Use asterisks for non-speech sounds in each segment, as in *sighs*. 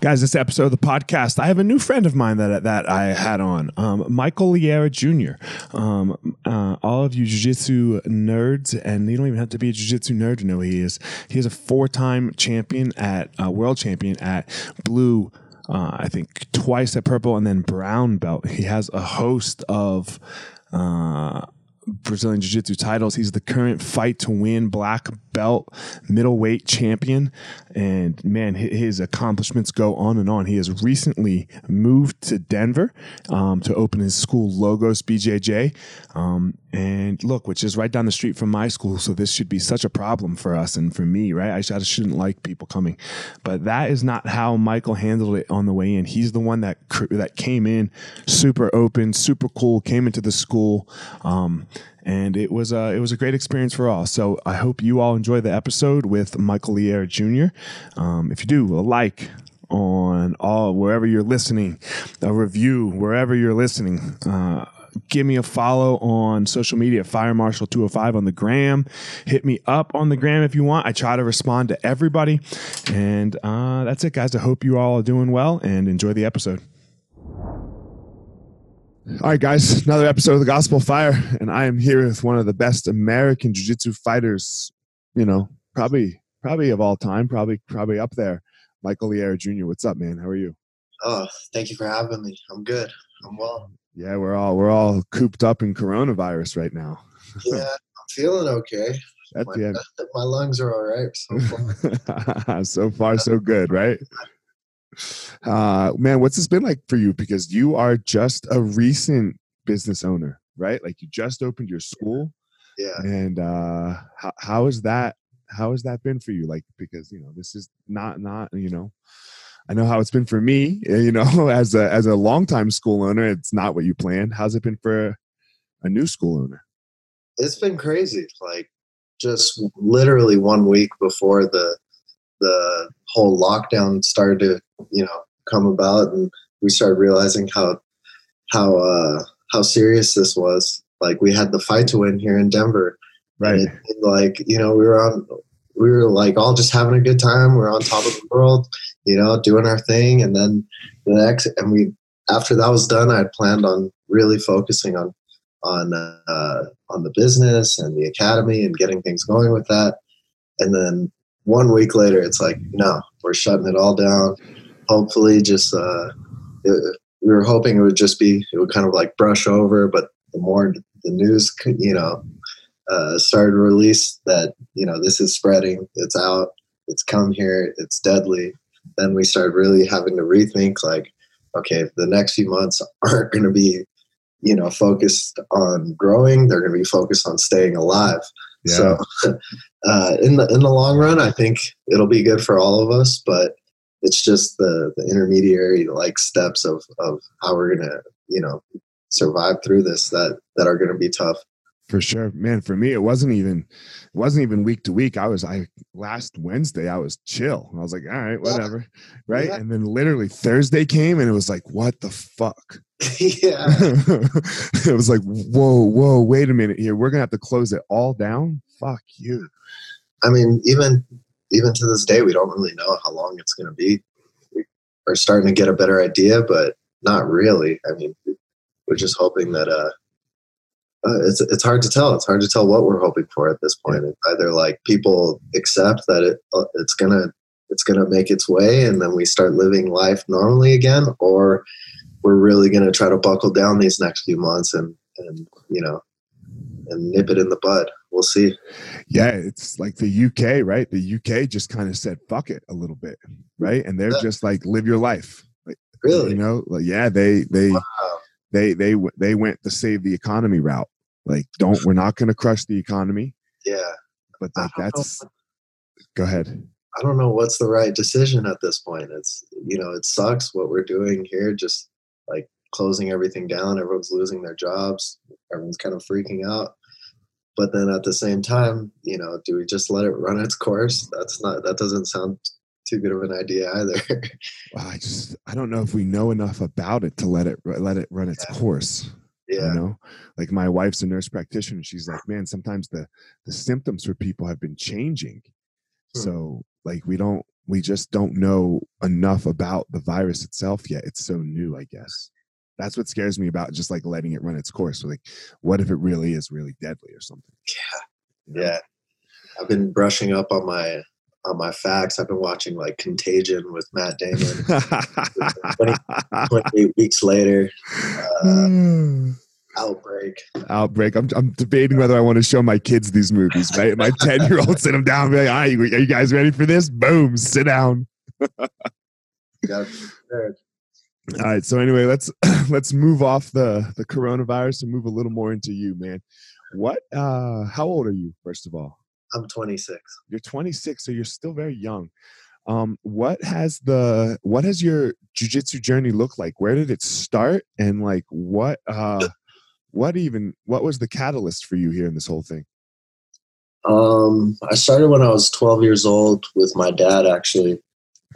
Guys, this episode of the podcast, I have a new friend of mine that that I had on, um, Michael Liera Jr. Um, uh, all of you jiu-jitsu nerds, and you don't even have to be a jiu-jitsu nerd to know who he is. He is a four-time champion at uh, world champion at blue. Uh, I think twice at purple and then brown belt. He has a host of uh, Brazilian Jiu Jitsu titles. He's the current fight to win black belt middleweight champion. And man, his accomplishments go on and on. He has recently moved to Denver um, to open his school, Logos BJJ. Um, and look, which is right down the street from my school. So this should be such a problem for us and for me, right? I shouldn't like people coming. But that is not how Michael handled it on the way in. He's the one that, that came in super open, super cool, came into the school. Um, and it was a it was a great experience for all. So I hope you all enjoy the episode with Michael Liera Jr. Um, if you do, a like on all wherever you're listening, a review wherever you're listening. Uh, give me a follow on social media, Fire Marshal 205 on the gram. Hit me up on the gram if you want. I try to respond to everybody. And uh, that's it, guys. I hope you all are doing well and enjoy the episode. All right, guys, another episode of the Gospel Fire, and I am here with one of the best American Jiu-Jitsu fighters, you know, probably probably of all time, probably probably up there. Michael Liera Jr. What's up, man? How are you? Oh, thank you for having me. I'm good. I'm well. Yeah, we're all we're all cooped up in coronavirus right now. *laughs* yeah, I'm feeling okay. That's my, yeah. *laughs* my lungs are all right so far. *laughs* so far, so good, right? Uh, man, what's this been like for you? Because you are just a recent business owner, right? Like you just opened your school. Yeah. And uh, how how is that? How has that been for you? Like because you know this is not not you know. I know how it's been for me, eh, you know, *laughs* as a as a longtime school owner, it's not what you planned. How's it been for a new school owner? It's been crazy. Like just literally one week before the the whole lockdown started to you know come about and we started realizing how how uh how serious this was like we had the fight to win here in denver right it, like you know we were on we were like all just having a good time we are on top of the world you know, doing our thing. And then the next, and we, after that was done, I had planned on really focusing on, on, uh, on the business and the academy and getting things going with that. And then one week later, it's like, no, we're shutting it all down. Hopefully, just, uh, it, we were hoping it would just be, it would kind of like brush over, but the more the news, you know, uh, started to release that, you know, this is spreading, it's out, it's come here, it's deadly then we started really having to rethink like okay the next few months *laughs* aren't going to be you know focused on growing they're going to be focused on staying alive yeah. so *laughs* uh, in the in the long run i think it'll be good for all of us but it's just the the intermediary like steps of of how we're going to you know survive through this that that are going to be tough. For sure. Man for me it wasn't even it wasn't even week to week. I was i last wednesday i was chill. I was like all right whatever. Right? Yeah. and then literally thursday came and it was like what the fuck? *laughs* Yeah. *laughs* It was like whoa whoa wait a minute here. We're gonna have to close it all down? Fuck you. I mean even even to this day we don't really know how long it's gonna be we are starting to get a better idea but not really i mean we're just hoping that uh uh, it's it's hard to tell. It's hard to tell what we're hoping for at this point. It's either like people accept that it uh, it's gonna it's gonna make its way, and then we start living life normally again, or we're really gonna try to buckle down these next few months and and you know and nip it in the bud. We'll see. Yeah, it's like the UK, right? The UK just kind of said fuck it a little bit, right? And they're yeah. just like live your life. Like, really? You know, like yeah, they they. Wow they they they went the save the economy route. Like, don't we're not going to crush the economy. Yeah, but like that's. Know. Go ahead. I don't know what's the right decision at this point. It's you know it sucks what we're doing here. Just like closing everything down, everyone's losing their jobs. Everyone's kind of freaking out. But then at the same time, you know, do we just let it run its course? That's not. That doesn't sound too good of an idea either. *laughs* well, I just I don't know if we know enough about it to let it let it run its yeah. course. Yeah. You know, like my wife's a nurse practitioner. She's like, man, sometimes the the symptoms for people have been changing. Hmm. So like we don't we just don't know enough about the virus itself yet. It's so new, I guess. That's what scares me about just like letting it run its course. So like, what if it really is really deadly or something? Yeah. You know? Yeah. I've been brushing up on my on my facts. I've been watching like Contagion with Matt Damon. 20, *laughs* 28 weeks later, uh, Outbreak. Outbreak. I'm, I'm debating whether I want to show my kids these movies. Right? My 10 year old sit them down and be like, all right, are you guys ready for this? Boom, sit down. All right. So anyway, let's *clears throat* let's move off the the coronavirus and move a little more into you, man. What? uh How old are you, first of all? I'm 26. You're 26, so you're still very young. Um, what has the what has your jujitsu journey looked like? Where did it start, and like what uh, what even what was the catalyst for you here in this whole thing? Um, I started when I was 12 years old with my dad. Actually,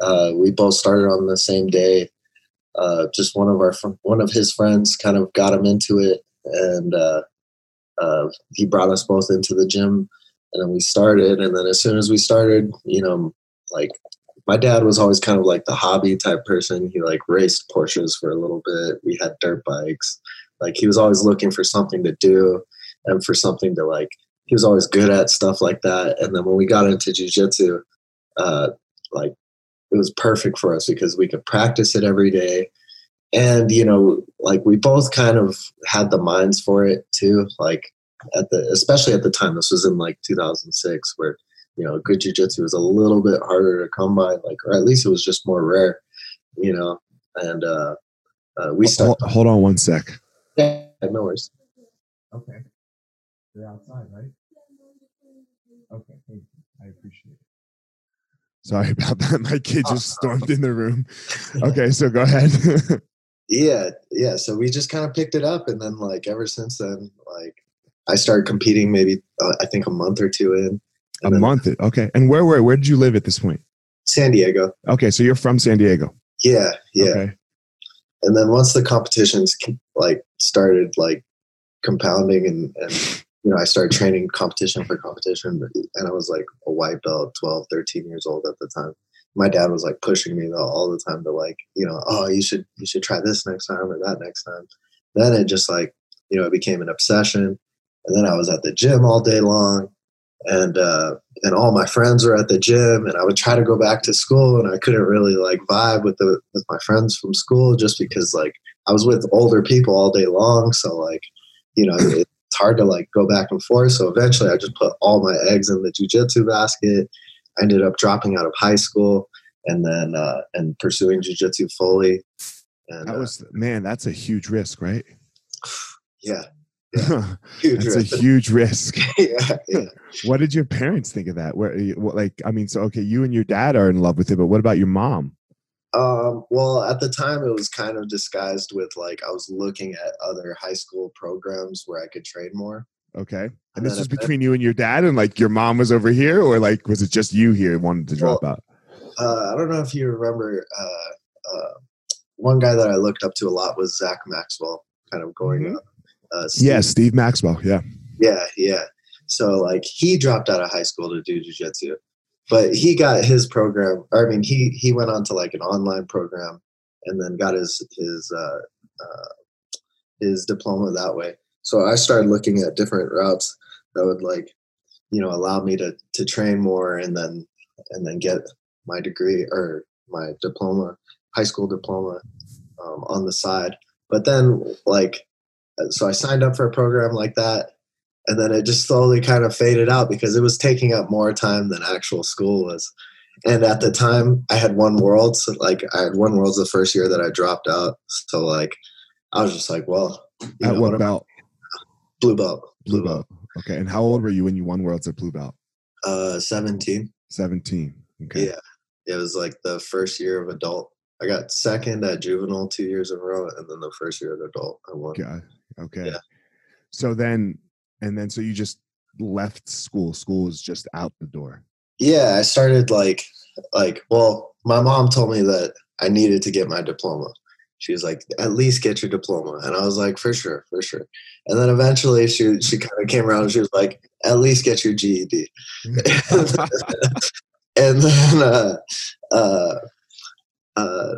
uh, we both started on the same day. Uh, just one of our one of his friends kind of got him into it, and uh, uh, he brought us both into the gym and then we started and then as soon as we started you know like my dad was always kind of like the hobby type person. He like raced porsches for a little bit. We had dirt bikes. Like he was always looking for something to do and for something to like he was always good at stuff like that. And then when we got into jiu-jitsu uh like it was perfect for us because we could practice it every day. And you know like we both kind of had the minds for it too like at the especially at the time this was in like 2006 where you know good jiu-jitsu was a little bit harder to come by like or at least it was just more rare you know? And uh, uh we started hold, hold on one sec. Yeah no worries. Okay. You're outside right? Okay thank you. I appreciate it sorry *laughs* about that my kid just stormed in the room *laughs* okay so go ahead *laughs* yeah yeah so we just kind of picked it up and then like ever since then like I started competing maybe uh, I think a month or two in. A month, okay. And where where where did you live at this point? San Diego. Okay, so you're from San Diego. Yeah, yeah. Okay. And then once the competitions like started like compounding and, and you know I started training competition for competition and I was like a white belt 12 13 years old at the time my dad was like pushing me though all the time to like, you know, oh, you should you should try this next time or that next time. Then it just like, you know, it became an obsession. And then I was at the gym all day long and uh, and all my friends were at the gym and I would try to go back to school and I couldn't really like vibe with the with my friends from school just because like I was with older people all day long so like you know it's hard to like go back and forth so eventually I just put all my eggs in the jujitsu basket I ended up dropping out of high school and then uh, and pursuing jujitsu fully and That was man, that's a huge risk, right? uh, *sighs* yeah *laughs* Yeah. huge that's a huge risk. *laughs* yeah, yeah. *laughs* What did your parents think of that? Where, what, like, I mean, so okay, you and your dad are in love with it, but what about your mom? Um, well, at the time, it was kind of disguised with like I was looking at other high school programs where I could train more. Okay, And and this was between you and your dad, and like your mom was over here, or like was it just you here wanted to drop out? Uh, I don't know if you remember uh, uh, one guy that I looked up to a lot was Zach Maxwell, kind of going Mhm. up. Uh, Steve- Yeah, Steve Maxwell. Yeah. yeah, yeah. So like he dropped out of high school to do jujitsu, but he got his program. I mean, he he went on to like an online program, and then got his his uh, uh, his diploma that way. So I started looking at different routes that would like, you know, allow me to to train more, and then and then get my degree or my diploma, high school diploma, um, on the side. But then like, uh, so I signed up for a program like that and then it just slowly kind of faded out because it was taking up more time than actual school was and at the time i had one world so like i had one worlds the first year that i dropped out so like i was just like well you At know, what am I- belt? blue belt Blue belt. Okay, and how old were you when you won worlds at blue belt? uh 17 Seventeen. Okay. yeah it was like the first year of adult i got second at juvenile two years in a row and then the first year of adult i won Okay. Okay. Yeah. So then, and then, so you just left school. School was just out the door. yeah i started like like well my mom told me that i needed to get my diploma she was like at least get your diploma and i was like for sure for sure and then eventually she she kind of came around and she was like at least get your ged *laughs* *laughs* and then uh uh uh,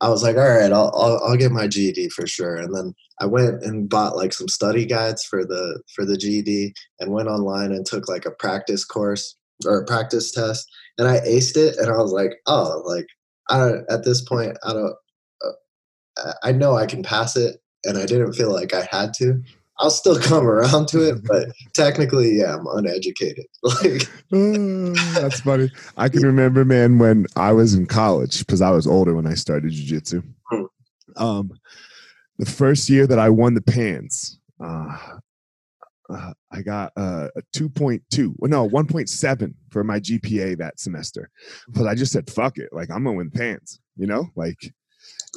I was like, all right, I'll, I'll I'll get my GED for sure. And then I went and bought like some study guides for the for the GED, and went online and took like a practice course or a practice test, and I aced it. And I was like, oh, like I don't, at this point, I don't, uh, I know I can pass it, and I didn't feel like I had to. I'll still come around to it, but *laughs* technically, yeah, I'm uneducated. *laughs* Like, Oh, that's funny. I can *laughs* remember, man, when I was in college because I was older when I started jujitsu. Hmm. Um, the first year that I won the pans, uh, uh, I got uh, a two point two, well, no, one point seven for my GPA that semester. But I just said, "Fuck it!" Like I'm gonna win pans, you know, like.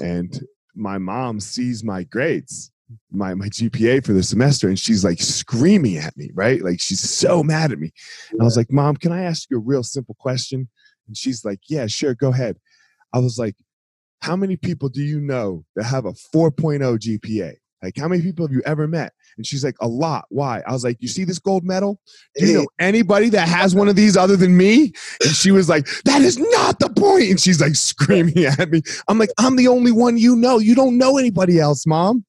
And my mom sees my grades, my my GPA for the semester, and she's like screaming at me, right? Like she's so mad at me. And I was like, Mom, can I ask you a real simple question? And she's like, Yeah, sure, go ahead. I was like, How many people do you know that have a 4.0 GPA? Like, how many people have you ever met? And she's like, A lot. Why? I was like, You see this gold medal? Do you know anybody that has one of these other than me? And she was like, That is not the point. And she's like screaming at me. I'm like, I'm the only one you know. You don't know anybody else, Mom.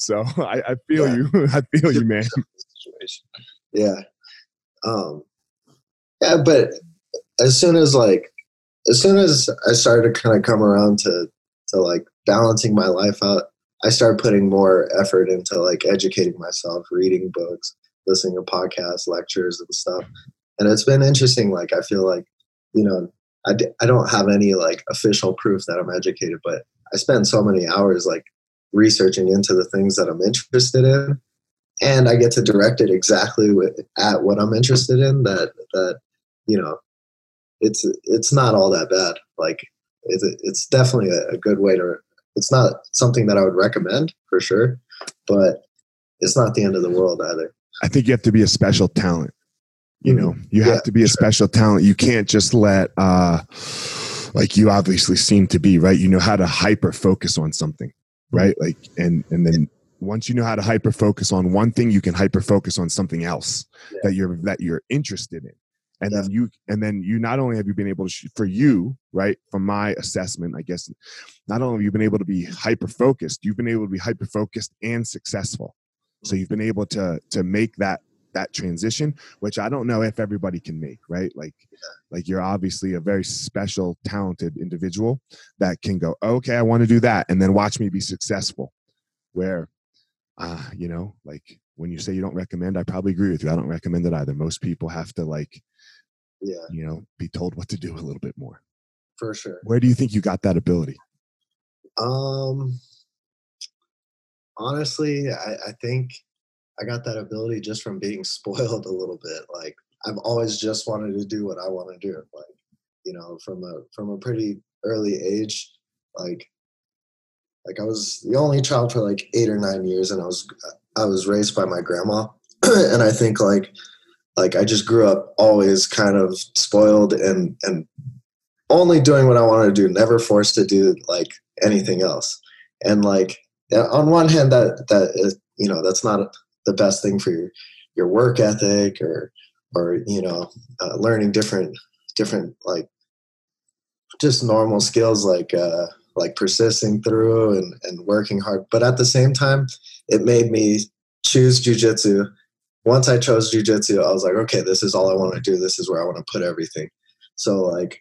So *laughs* I, I feel Yeah. you. *laughs* I feel you, man. Yeah. Um yeah, but as soon as like as soon as I started to kind of come around to to like balancing my life out, I started putting more effort into like educating myself, reading books, listening to podcasts, lectures and stuff. And it's been interesting like I feel like, you know, I, d- I don't have any like official proof that I'm educated, but I spend so many hours like researching into the things that I'm interested in and I get to direct it exactly with, at what I'm interested in. That that you know, it's it's not all that bad. Like it's it's definitely a, a good way to. It's not something that I would recommend for sure, but it's not the end of the world either. I think you have to be a special talent. You know, you have Yeah, to be a special talent. You can't just let, uh, like you obviously seem to be, right? You know how to hyper focus on something, right? Like, and and then once you know how to hyper focus on one thing, you can hyper focus on something else Yeah. that you're that you're interested in. and Yeah. then you and then you not only have you been able to for you right from my assessment i guess not only have you been able to be hyper focused you've been able to be hyper focused and successful so mm. you've been able to to make that that transition which i don't know if everybody can make right? Like like you're obviously a very special talented individual that can go okay i want to do that and then watch me be successful. Where uh you know like when you say you don't recommend i probably agree with you. I don't recommend it either. Most people have to like Yeah, you know be told what to do a little bit more. For sure. where do you think you got that ability? Um, honestly, I, I think I got that ability just from being *laughs* spoiled a little bit. Like I've always just wanted to do what I want to do. Like you know, from a from a pretty early age, like like I was the only child for like eight or nine years, and I was I was raised by my grandma, *clears throat* and I think like like I just grew up always kind of spoiled and and only doing what I wanted to do, never forced to do like anything else. And like on one hand, that that you know that's not the best thing for your your work ethic or or you know uh, learning different different like just normal skills like uh, like persisting through and and working hard. But at the same time, it made me choose jujitsu. Once I chose jujitsu, I was like, okay, this is all I want to do. This is where I want to put everything. So like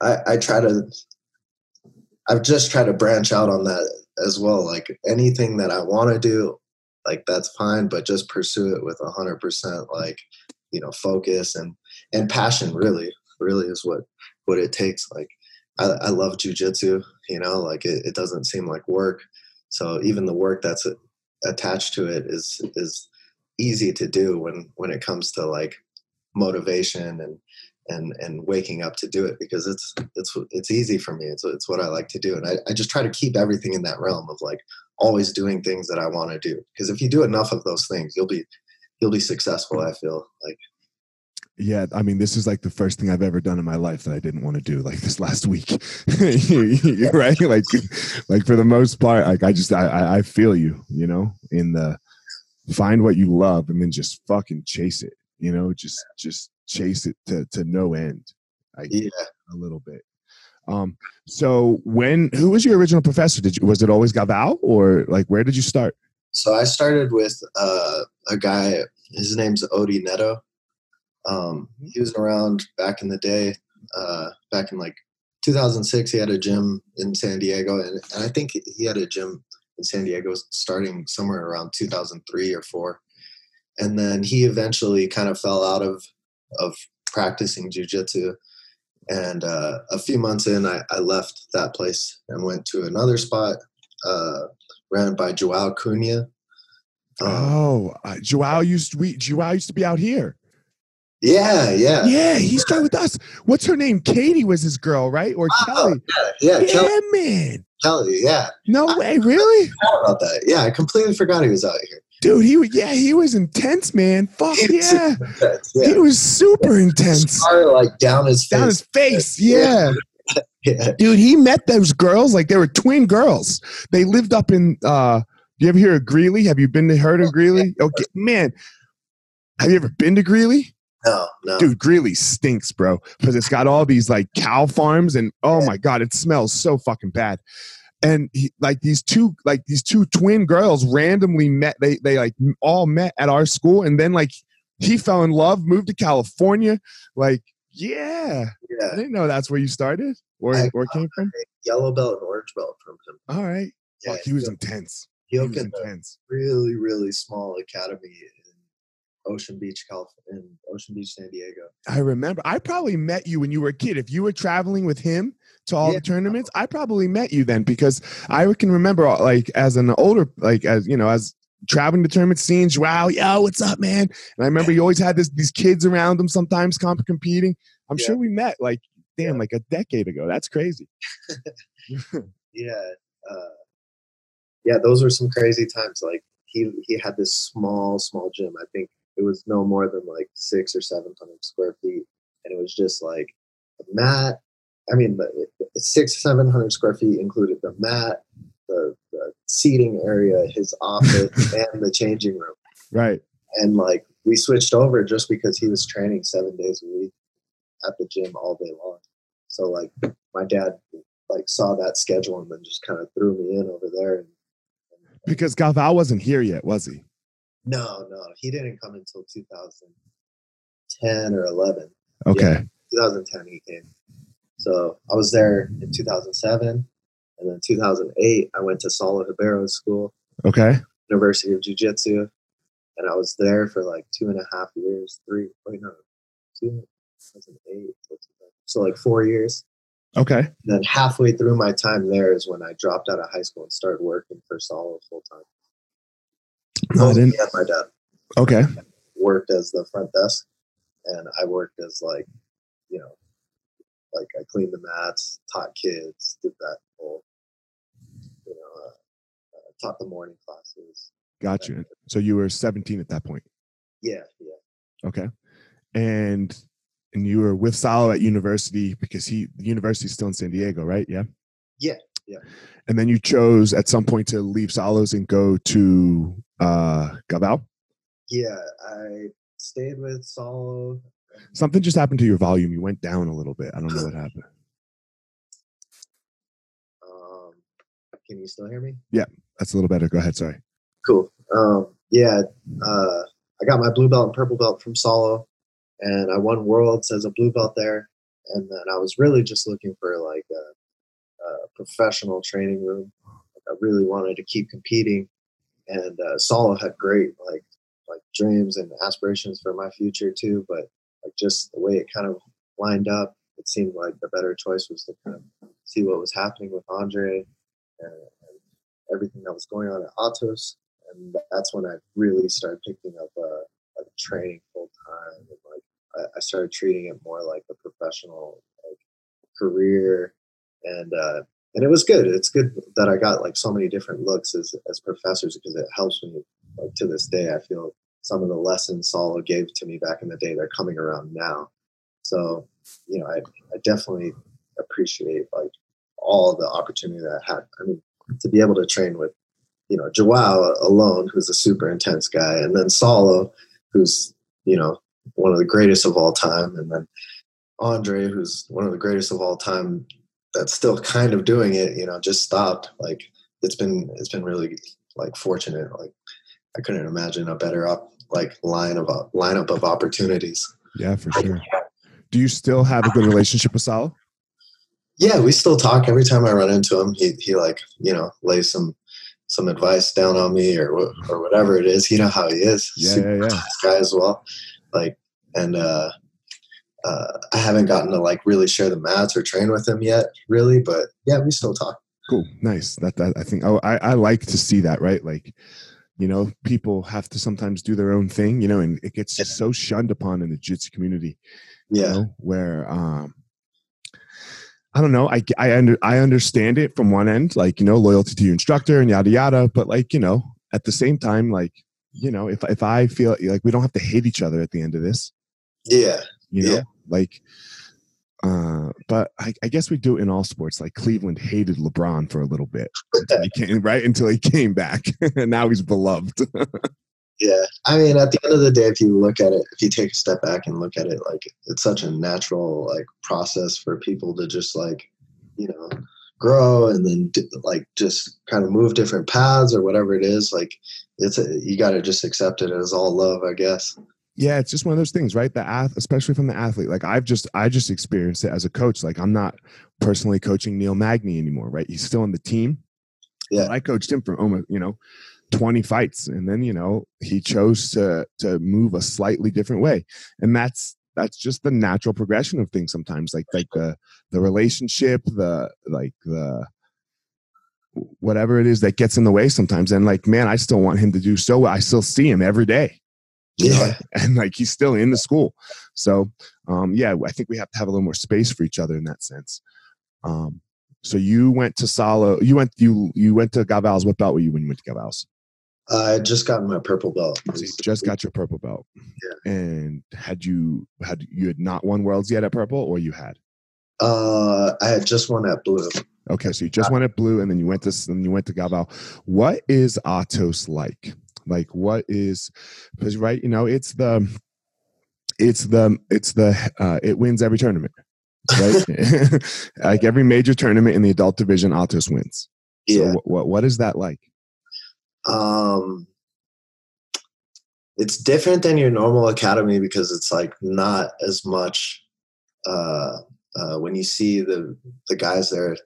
I, I try to I've just tried to branch out on that as well. Like anything that I want to do, like that's fine, but just pursue it with a hundred percent like, you know, focus and and passion really, really is what what it takes. Like I, I love jujitsu, you know, like it, it doesn't seem like work. So even the work that's attached to it is is easy to do when when it comes to like motivation and and and waking up to do it because it's it's it's easy for me. It's it's what I like to do, and I, I just try to keep everything in that realm of like always doing things that I want to do. Because if you do enough of those things, you'll be you'll be successful. I feel like yeah i mean this is like the first thing i've ever done in my life that i didn't want to do like this last week You're *laughs* *laughs* right like like for the most part like i just I- I i feel you you know in the find what you love and then just fucking chase it you know just just chase it to to no end like yeah. a little bit um so when who was your original professor did you was it always Galvao or like where did you start So I started with uh, a guy. His name's Odie Neto. Um, he was around back in the day. Uh, back in like 2006, he had a gym in San Diego, and, and I think he had a gym in San Diego starting somewhere around 2003 or four. And then he eventually kind of fell out of of practicing jujitsu. And uh, a few months in, I, I left that place and went to another spot uh, ran by Joao Cunha. Um, oh uh, joao used to we joao used to be out here yeah, yeah, Yeah, he started with us. What's her name? Katie was his girl, right? Or Oh, Kelly? yeah, Yeah, Kelly, man. Kelly, yeah. No way, really, How about that? Yeah, I completely forgot he was out here. Dude. He was yeah, he was intense, man. Fuck He was yeah, intense, he was super intense. Scar, like down his face. Down his face, yeah, *laughs* yeah. dude. He met those girls like they were twin girls. They lived up in. uh Do You ever hear of Greeley? Have you been to heard of Greeley? Okay, man. Have you ever been to Greeley? No, no. dude greeley stinks bro because it's got all these like cow farms and oh my god it smells so fucking bad and he, like these two like these two twin girls randomly met they they like all met at our school and then like he fell in love moved to california like yeah i didn't know that's where you started or I- or came from yellow belt and orange belt from him. all right Yeah, Fuck, he was intense he he was intense really, really small academy in Ocean Beach, California, in Ocean Beach, San Diego. I remember. I probably met you when you were a kid. If you were traveling with him to all Yeah. the tournaments, I probably met you then because I can remember, uh, like, as an older, like, as you know, as traveling to tournament scenes. wow, yo, what's up, man? And I remember you always had this these kids around him sometimes comp- competing. I'm Yeah. sure we met like, damn, Yeah. like a decade ago. That's crazy. *laughs* yeah uh, yeah those were some crazy times like he he had this small small gym i think it was no more than like six or seven hundred square feet and it was just like a mat i mean six seven hundred square feet included the mat the, the seating area his office *laughs* and the changing room right. and like we switched over just because he was training seven days a week at the gym all day long. So like my dad like saw that schedule and then just kind of threw me in over there. And, because Galvao wasn't here yet, was he? No, no, he didn't come until 2010 or 11. Okay. Yeah, 2010 he came. So I was there in 2007, and then 2008 I went to Saulo Ribeiro School. Okay. University of Jiu Jitsu, and I was there for like two and a half years, three, wait, no, two, 2008, so like four years. Okay. And then halfway through my time there is when I dropped out of high school and started working for Saulo full time. No, I didn't. my dad. Okay. Worked as the front desk, and I worked as like, you know, like I cleaned the mats, taught kids, did that whole, you know, uh, uh, taught the morning classes. Got you. So you were 17 at that point. Yeah, yeah. Okay. And and you were with Saulo at university because he the university is still in San Diego, right? Yeah. Yeah, yeah. And then you chose at some point to leave Saulo's and go to uh Galvao? Yeah, I stayed with Saulo. Something just happened to your volume. You went down a little bit. I don't know what *sighs* happened. Um, can you still hear me? Yeah, that's a little better. Go ahead. Sorry. Cool. Um, yeah, uh, I got my blue belt and purple belt from Saulo, and I won worlds as a blue belt there. And then I was really just looking for like a, a professional training room. Like I really wanted to keep competing, and uh, Saulo had great like like dreams and aspirations for my future too. But like just the way it kind of lined up, it seemed like the better choice was to kind of see what was happening with Andre and, and everything that was going on at Atos. And that's when I really started picking up uh, like training full time and like I, I, started treating it more like a professional like career and uh, and it was good. It's good that I got like so many different looks as as professors because it helps me like to this day. I feel some of the lessons Saulo gave to me back in the day they're coming around now. So you know, I I definitely appreciate like all the opportunity that I had. I mean, to be able to train with you know Joao alone, who's a super intense guy, and then Saulo, who's you know one of the greatest of all time, and then Andre, who's one of the greatest of all time that's still kind of doing it, you know, just stopped. Like it's been it's been really like fortunate. Like I couldn't imagine a better up like line of uh, lineup of opportunities. Yeah, for sure. Do you still have a good relationship with Sal? Yeah, we still talk every time I run into him. He he like you know lays some some advice down on me or or whatever it is. You know how he is. Yeah, Super yeah, yeah. guy as well. Like and uh uh, I haven't gotten to like really share the mats or train with him yet, really. But yeah, we still talk. Cool, nice. That that I think. Oh, I I like to see that. Right, like you know, people have to sometimes do their own thing. You know, and it gets yeah. so shunned upon in the jiu-jitsu community. Yeah, you know, where um. I don't know. I, I under I understand it from one end, like you know, loyalty to your instructor and yada yada. But like you know, at the same time, like you know, if if I feel like we don't have to hate each other at the end of this, yeah, you know, yeah. like uh, but I, I, guess we do it in all sports. Like Cleveland hated LeBron for a little bit, until he came, right until he came back, *laughs* and now he's beloved. *laughs* yeah, I mean, at the end of the day, if you look at it, if you take a step back and look at it, like it's such a natural like process for people to just like, you know, grow and then like just kind of move different paths or whatever it is. Like it's a, you got to just accept it as all love, I guess yeah it's just one of those things right? The ath especially from the athlete like i've just i just experienced it as a coach like i'm not personally coaching neil magny anymore right? He's still on the team yeah. i coached him for almost you know 20 fights and then you know he chose to to move a slightly different way and that's that's just the natural progression of things sometimes like like the the relationship the like the whatever it is that gets in the way sometimes and like man i still want him to do so i still see him every day yeah. Know? *laughs* and like he's still in the school so um yeah i think we have to have a little more space for each other in that sense um so you went to Saulo you went you you went to Galvao's what belt were you when you went to Galvao's I just got my purple belt. So you just got your purple belt. Yeah. And had you had you had not won worlds yet at purple, or you had? Uh, I had just won at blue. Okay, so you just won at blue, and then you went to then you went to Galvao. What is Atos like? Like what is because right you know it's the it's the it's the uh, it wins every tournament right *laughs* *laughs* like every major tournament in the adult division Atos wins Yeah. so what what is that like Um, it's different than your normal academy because it's like not as much. Uh, uh, when you see the the guys there,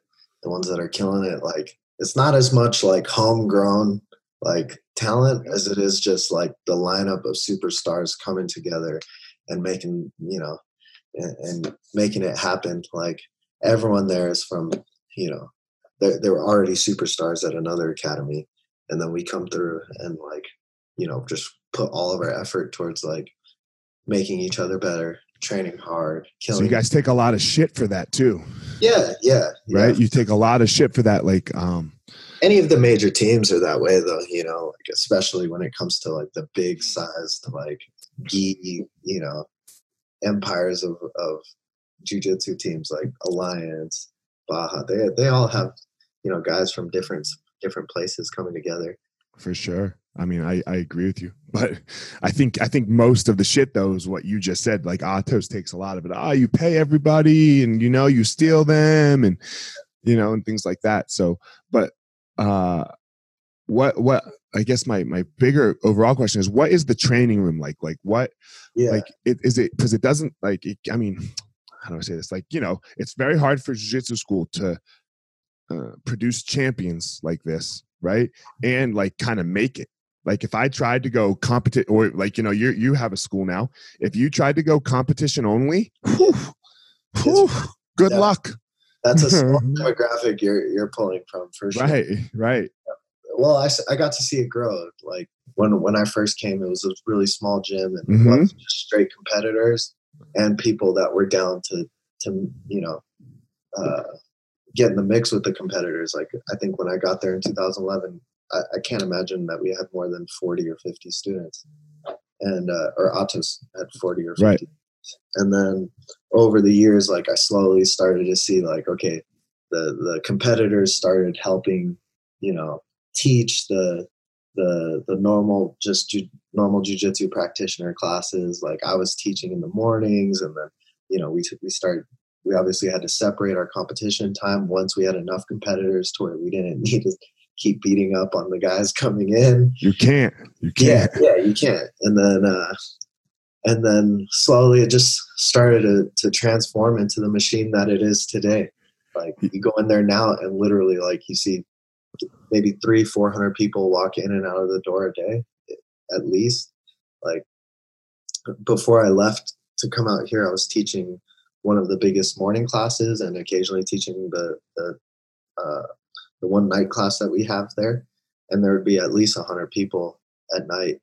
the ones that are killing it, like it's not as much like homegrown like talent as it is just like the lineup of superstars coming together and making you know and, and making it happen. Like everyone there is from you know they they were already superstars at another academy and then we come through and like you know just put all of our effort towards like making each other better training hard so you guys take a lot of shit for that too yeah yeah yeah. right you take a lot of shit for that like um any of the major teams are that way though you know like especially when it comes to like the big sized like gi you know empires of of jiu-jitsu teams like alliance baja they they all have you know guys from different different places coming together. For sure. I mean i i agree with you. *laughs* But i think i think most of the shit though is what you just said. Like atos takes a lot of it. Ah you pay everybody and you know you steal them and you know and things like that. So but uh what what i guess my my bigger overall question is what is the training room like? Like what yeah. like it, is it because it doesn't like it, i mean how do i say this? Like you know it's very hard for jiu-jitsu school to uh, produce champions like this right? And like kind of make it. Like if i tried to go competition or like you know you you have a school now. If you tried to go competition only whew, whew, good Yeah. luck that's a small demographic you're you're pulling from for sure. Right right. Well I, I got to see it grow like when when i first came it was a really small gym and Mhm. was just straight competitors and people that were down to to you know uh, get in the mix with the competitors. Like i think when i got there in 2011 i, I can't imagine that we had more than 40 or 50 students and uh, or atos had 40 or 50 Right. And then over the years like i slowly started to see like okay the the competitors started helping you know teach the the the normal just ju- normal jujitsu practitioner classes. Like i was teaching in the mornings and then you know we we started we obviously had to separate our competition time once we had enough competitors to where we didn't *laughs* need to keep beating up on the guys coming in. You can't you can't. yeah you can't. And then uh and then slowly it just started to, to transform into the machine that it is today. Like you go in there now and literally like you see maybe three four hundred people walk in and out of the door a day at least. Like before i left to come out here i was teaching one of the biggest morning classes and occasionally teaching the the uh, the one night class that we have there. And there would be at least 100 people at night.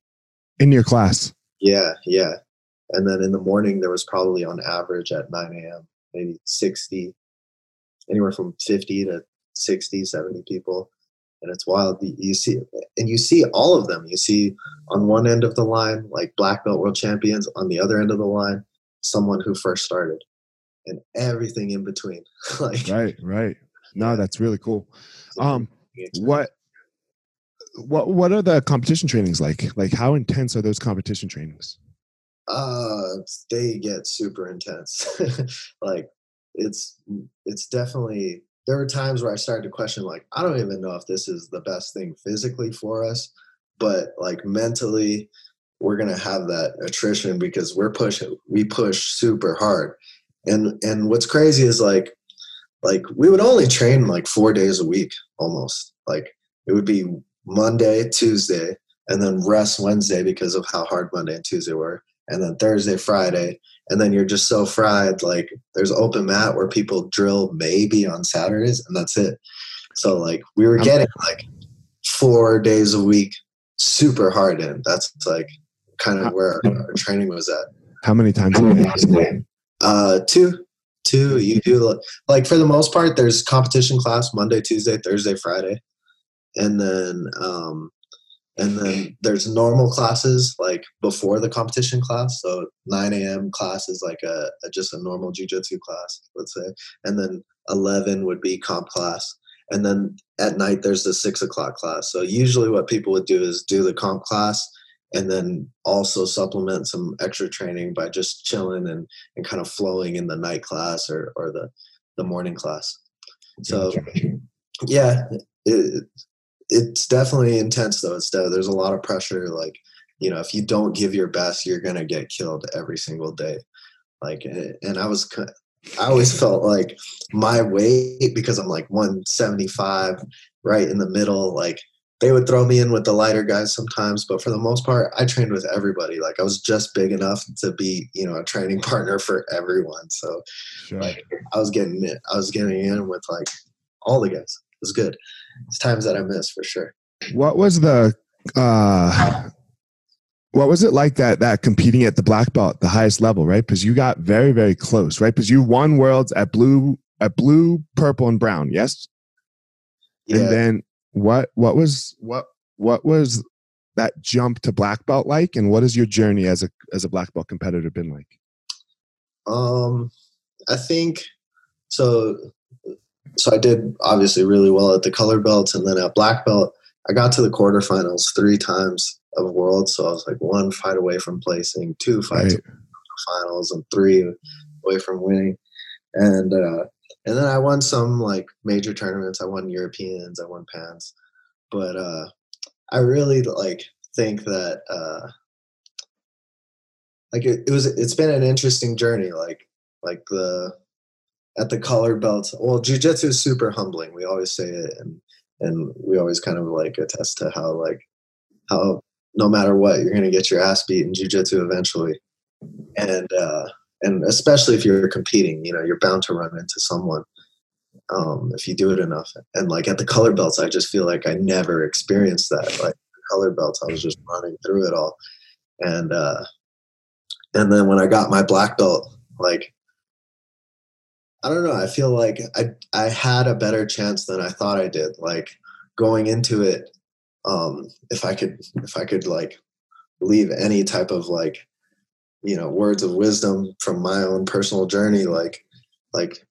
In your class? Yeah yeah and then in the morning there was probably on average at 9 a.m maybe 60 anywhere from 50 to 60 70 people. And it's wild. You- see and you see all of them. You see on one end of the line like black belt world champions on the other end of the line someone who first started. And everything in between *laughs* like right right. No that's really cool. Um what what what are the competition trainings like? Like how intense are those competition trainings uh they get super intense. *laughs* Like it's it's definitely there were times where i started to question like i don't even know if this is the best thing physically for us but like mentally we're gonna have that attrition because we're pushing we push super hard. And and what's crazy is like like we would only train like four days a week almost. Like it would be monday tuesday and then rest wednesday because of how hard monday and tuesday were and then Thursday, Friday, and then you're just so fried. Like there's open mat where people drill maybe on Saturdays, and that's it. So like we were getting like four days a week, super hard in. That's like kind of where our, training was at. how many times a day? Uh, two, two. You do like- like for the most part. There's competition class Monday, Tuesday, Thursday, Friday, and then um, and then mm-hmm. there's normal classes like before the competition class. So 9 a.m. class is like a, a just a normal jujitsu class, let's say, and then 11 would be comp class, and then at night there's the six o'clock class. So usually what people would do is do the comp class and then also supplement some extra training by just chilling and, and kind of flowing in the night class or, or the, the morning class. So yeah, it, it's definitely intense though. It's there's a lot of pressure. Like, you know, if you don't give your best, you're going to get killed every single day. Like, and I was, I always *laughs* felt like my weight because I'm like 175 right in the middle, like they would throw me in with the lighter guys sometimes, but for the most part, I trained with everybody. Like I was just big enough to be, you know, a training *laughs* partner for everyone. So, sure. like I was getting it, I was getting in with like all the guys. It was good. It's times that I miss for sure. What was the, uh, what was it like that that competing at the black belt, the highest level, right? Because you got very, very close, right? Because you won worlds at blue, at blue, purple, and brown. Yes. Yeah. And then what what was what what was that jump to black belt like and what has your journey as a as a black belt competitor been like um i think so so i did obviously really well at the color belts and then at black belt i got to the quarterfinals three times of world so i was like one fight away from placing two fights right. finals and three away from winning and uh and then I won some like major tournaments. I won Europeans, I won Pans, but uh, I really like think that uh, like it, it was. It's been an interesting journey. Like like the at the color belt. Well, jujitsu is super humbling. We always say it, and and we always kind of like attest to how like how no matter what you're gonna get your ass beat in jujitsu eventually, and uh, and especially if you're competing, you know, you're bound to run into someone um, if you do it enough. And like at the color belts, I just feel like I never experienced that. Like color belts, I was just running through it all. And uh, and then when I got my black belt, like I don't know, I feel like I I had a better chance than I thought I did. Like going into it, um, if I could if I could like leave any type of like you know words of wisdom from my own personal journey like like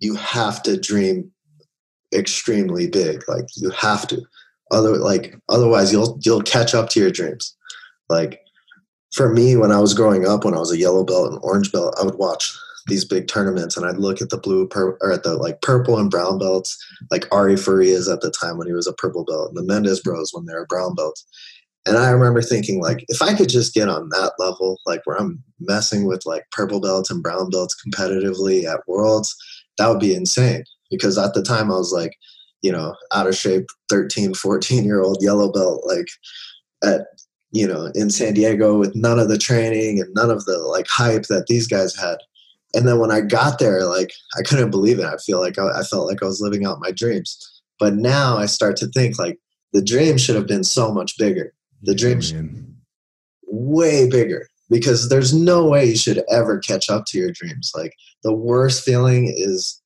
you have to dream extremely big like you have to other like otherwise you'll you'll catch up to your dreams like for me when i was growing up when i was a yellow belt and orange belt i would watch these big tournaments and i'd look at the blue pur- or at the like purple and brown belts like ari farias at the time when he was a purple belt and the Mendes bros when they were brown belts and I remember thinking, like, if I could just get on that level, like where I'm messing with like purple belts and brown belts competitively at Worlds, that would be insane. Because at the time I was like, you know, out of shape 13, 14 year old yellow belt, like at, you know, in San Diego with none of the training and none of the like hype that these guys had. And then when I got there, like, I couldn't believe it. I feel like I, I felt like I was living out my dreams. But now I start to think like the dream should have been so much bigger the dream's way bigger because there's no way you should ever catch up to your dreams. Like the worst feeling is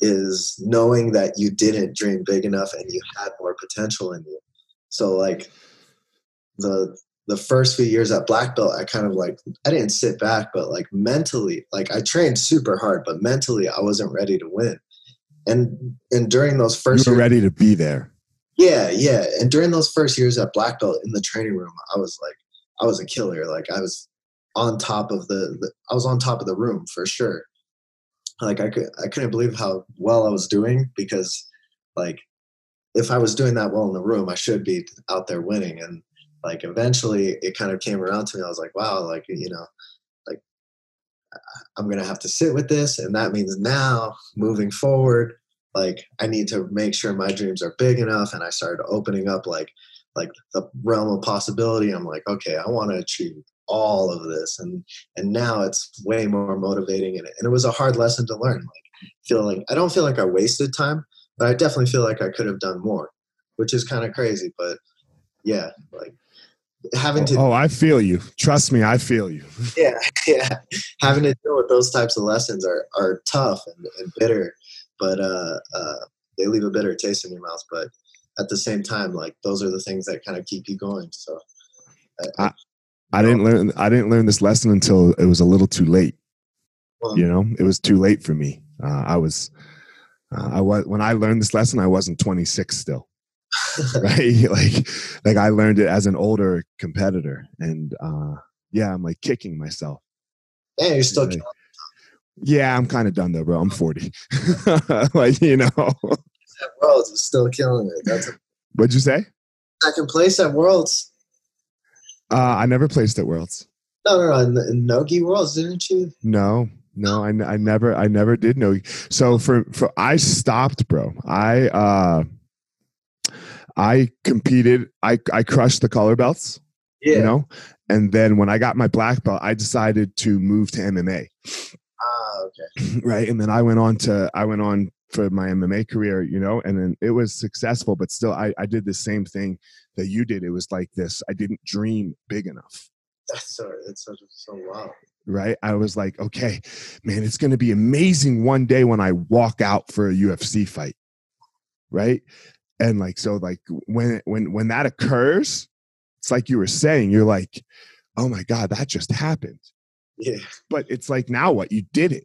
is knowing that you didn't dream big enough and you had more potential in you. So like the the first few years at black belt i kind of like i didn't sit back but like mentally like i trained super hard but mentally i wasn't ready to win and and during those first you were years, ready to be there yeah, yeah. And during those first years at black belt in the training room, I was like, I was a killer. Like I was on top of the, the I was on top of the room for sure. Like I could, I couldn't believe how well I was doing because, like, if I was doing that well in the room, I should be out there winning. And like eventually, it kind of came around to me. I was like, wow, like you know, like I'm gonna have to sit with this, and that means now moving forward, like i need to make sure my dreams are big enough and i started opening up like like the realm of possibility i'm like okay i want to achieve all of this and and now it's way more motivating and, and it was a hard lesson to learn like feeling i don't feel like i wasted time but i definitely feel like i could have done more which is kind of crazy but yeah like having to oh i feel you trust me i feel you *laughs* yeah yeah having to deal with those types of lessons are are tough and, and bitter but uh, uh, they leave a bitter taste in your mouth. But at the same time, like those are the things that kind of keep you going. So I, I, I didn't learn I didn't learn this lesson until it was a little too late. Well, you know, it was too late for me. Uh, I was Uh, I was when I learned this lesson, I wasn't 26 still. *laughs* *laughs* right? like, like I learned it as an older competitor, and uh, yeah, I'm like kicking myself. Yeah, you're still Like, yeah, I'm kind of done though, bro. I'm 40. *laughs* like, you know, at Worlds was still killing it. That's a what'd you say? second place at Worlds. Uh, I never placed at Worlds. No, no, no. In, Nogi Worlds, didn't you? No, no, I, n- I never, I never did know. So for, for, I stopped, bro. I, uh, I competed. I, I crushed the color belts, Yeah. you know, and then when I got my black belt, I decided to move to MMA. Ah, okay. *clears throat* right and then i went on to i went on for my mma career you know and then it was successful but still i, I did the same thing that you did it was like this i didn't dream big enough That's so. It's so so wow. right i was like okay man it's going to be amazing one day when i walk out for a ufc fight right and like so like when when when that occurs it's like you were saying you're like oh my god that just happened. Yeah. but it's like now what? You did it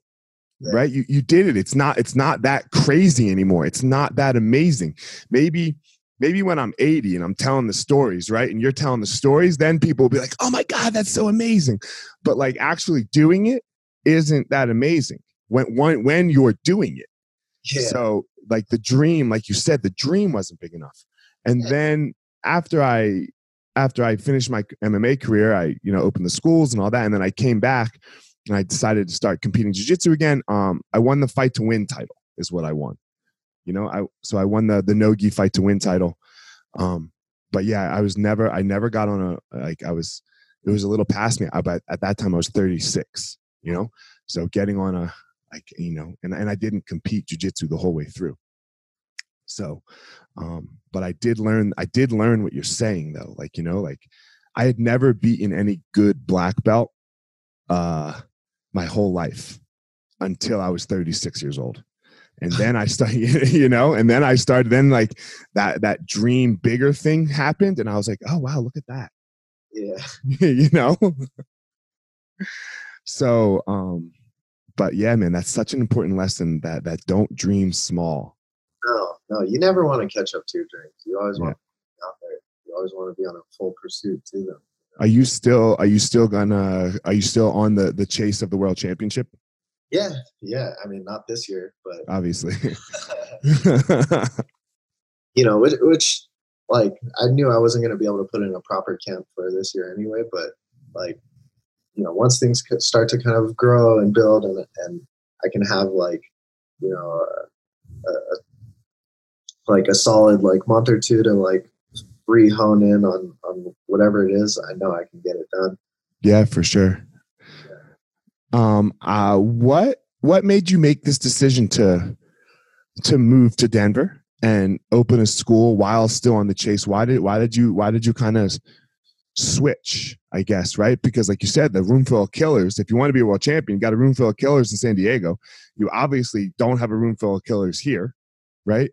Yeah. right? You you did it. It's not it's not that crazy anymore. It's not that amazing. Maybe maybe when i'm 80 and i'm telling the stories right and you're telling the stories then people will be like oh my god that's so amazing. But like actually doing it isn't that amazing when when, when you're doing it. Yeah. so like the dream like you said the dream wasn't big enough. And then after i after i finished my mma career i you know opened the schools and all that and then i came back and i decided to start competing jiu-jitsu again um i won the fight to win title is what i won. You know i so i won the the nogi fight to win title. Um but yeah i was never i never got on a like i was it was a little past me I- but at that time i was 36 you know? So getting on a like you know and, and i didn't compete jiu-jitsu the whole way through. So um but i did learn i did learn what you're saying though like you know like i had never beaten any good black belt uh my whole life until i was 36 years old. And then i started *laughs* you know and then i started then like that that dream bigger thing happened and i was like oh wow look at that. Yeah. *laughs* you know? So um but yeah man that's such an important lesson that that don't dream small No, no. You never want to catch up to your dreams. You always Yeah. want to be out there. You always want to be on a full pursuit to them. are you still are you still gonna are you still on the the chase of the world championship Yeah. Yeah. I mean, not this year, but obviously *laughs* *laughs* you know, which, which like I knew I wasn't going to be able to put in a proper camp for this year anyway. But like, you know, once things start to kind of grow and build, and and I can have like, you know, a, a, like a solid like month or two to like re hone in on on whatever it is. I know I can get it done. Yeah, for sure. Um, uh, what what made you make this decision to to move to Denver and open a school while still on the chase? Why did why did you why did you kind of switch? I guess right because like you said, the room full of killers. If you want to be a world champion, you got a room full of killers in San Diego. You obviously don't have a room full of killers here, right?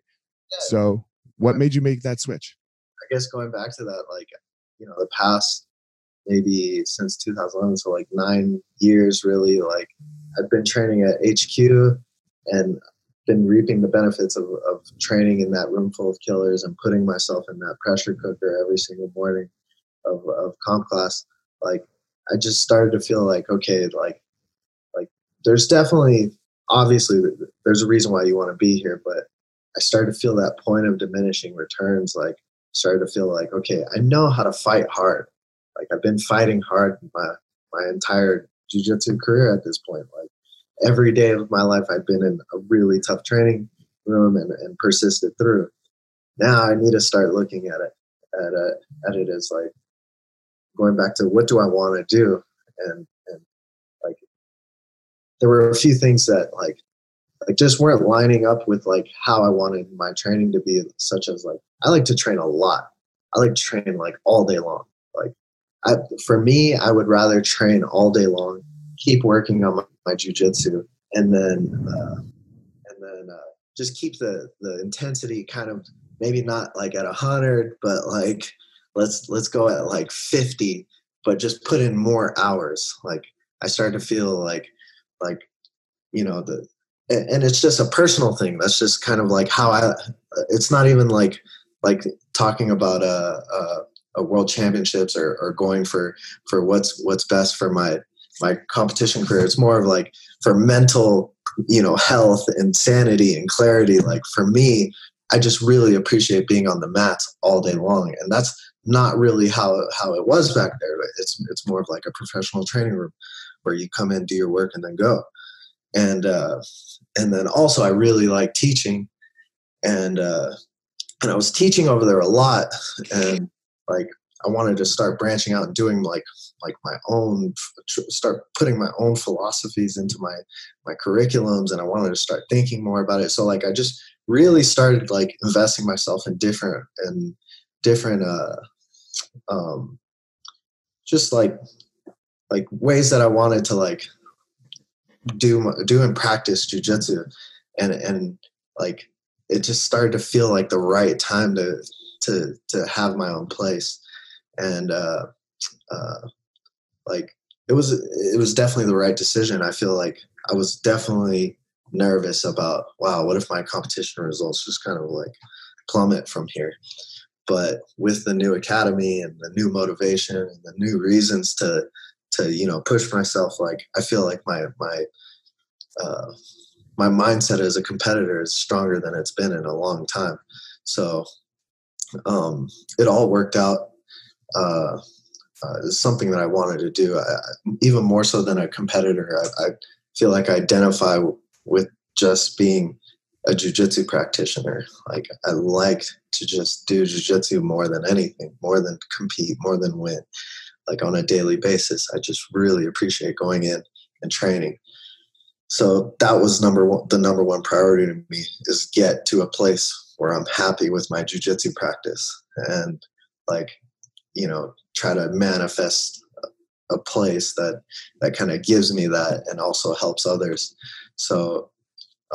So, what made you make that switch? I guess going back to that, like, you know, the past maybe since 2011, so like nine years really, like, I've been training at HQ and been reaping the benefits of, of training in that room full of killers and putting myself in that pressure cooker every single morning of, of comp class. Like, I just started to feel like, okay, like, like there's definitely, obviously, there's a reason why you want to be here, but I started to feel that point of diminishing returns. Like, started to feel like, okay, I know how to fight hard. Like, I've been fighting hard my my entire jujitsu career at this point. Like, every day of my life, I've been in a really tough training room and, and persisted through. Now I need to start looking at it at it, at it as like going back to what do I want to do and and like there were a few things that like like just weren't lining up with like how I wanted my training to be, such as like I like to train a lot. I like to train like all day long. Like I, for me, I would rather train all day long, keep working on my, my jujitsu, and then uh, and then uh, just keep the the intensity kind of maybe not like at a hundred, but like let's let's go at like fifty, but just put in more hours. Like I started to feel like like you know the and it's just a personal thing. That's just kind of like how I. It's not even like like talking about a, a, a world championships or, or going for for what's what's best for my my competition career. It's more of like for mental, you know, health and sanity and clarity. Like for me, I just really appreciate being on the mats all day long, and that's not really how how it was back there. It's it's more of like a professional training room where you come in, do your work, and then go. And uh, and then also I really like teaching, and uh, and I was teaching over there a lot, and like I wanted to start branching out and doing like like my own start putting my own philosophies into my my curriculums and I wanted to start thinking more about it so like I just really started like investing myself in different and different uh um just like like ways that I wanted to like do do and practice jujitsu. And and like it just started to feel like the right time to to to have my own place. And uh, uh, like it was it was definitely the right decision. I feel like i was definitely nervous about wow what if my competition results just kind of like plummet from here but with the new academy and the new motivation and the new reasons to to you know push myself like i feel like my my uh, my mindset as a competitor is stronger than it's been in a long time. So um, it all worked out. Uh, uh, is something that I wanted to do. I, even more so than a competitor, I, I feel like I identify with just being a jujitsu practitioner. Like I like to just do jujitsu more than anything, more than compete, more than win. Like on a daily basis, I just really appreciate going in and training so that was number one the number one priority to me is get to a place where i'm happy with my jujitsu practice and like you know try to manifest a place that that kind of gives me that and also helps others so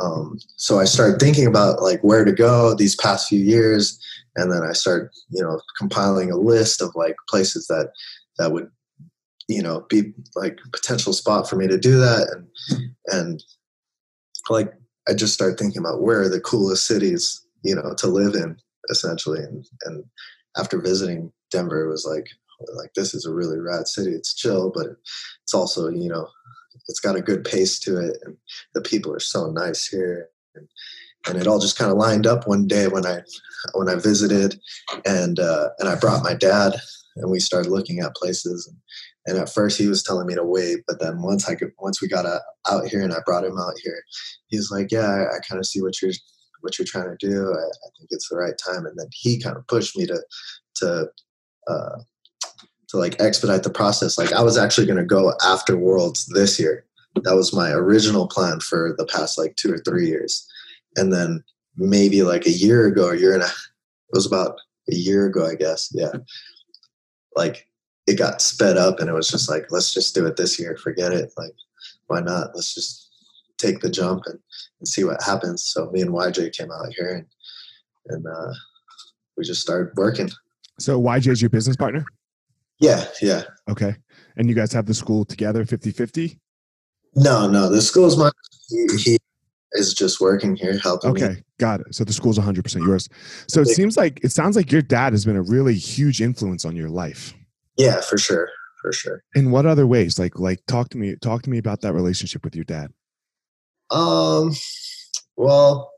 um, so i started thinking about like where to go these past few years and then i started you know compiling a list of like places that that would you know be like potential spot for me to do that and and like i just start thinking about where are the coolest cities you know to live in essentially and and after visiting denver it was like like this is a really rad city. It's chill but it's also you know it's got a good pace to it and the people are so nice here and, and it all just kind of lined up one day when i when i visited and uh, and i brought my dad and we started looking at places and and at first he was telling me to wait, but then once I could, once we got a, out here and I brought him out here, he was like, "Yeah, I, I kind of see what you're what you're trying to do. I, I, think it's the right time." And then he kind of pushed me to to uh, to like expedite the process. Like I was actually going to go after Worlds this year. That was my original plan for the past like two or three years, and then maybe like a year ago, a year and a, it was about a year ago, I guess. Yeah, like it got sped up and it was just like let's just do it this year. Forget it. Like why not? Let's just take the jump and, and see what happens. So me and yj came out here and and uh, we just started working. So yj is your business partner yeah yeah okay and you guys have the school together 50-50 no no the school's my he, he is just working here helping okay me. got it so the school's 100% yours so it seems like it sounds like your dad has been a really huge influence on your life yeah, for sure, for sure. In what other ways? Like, like talk to me, talk to me about that relationship with your dad. Um, well,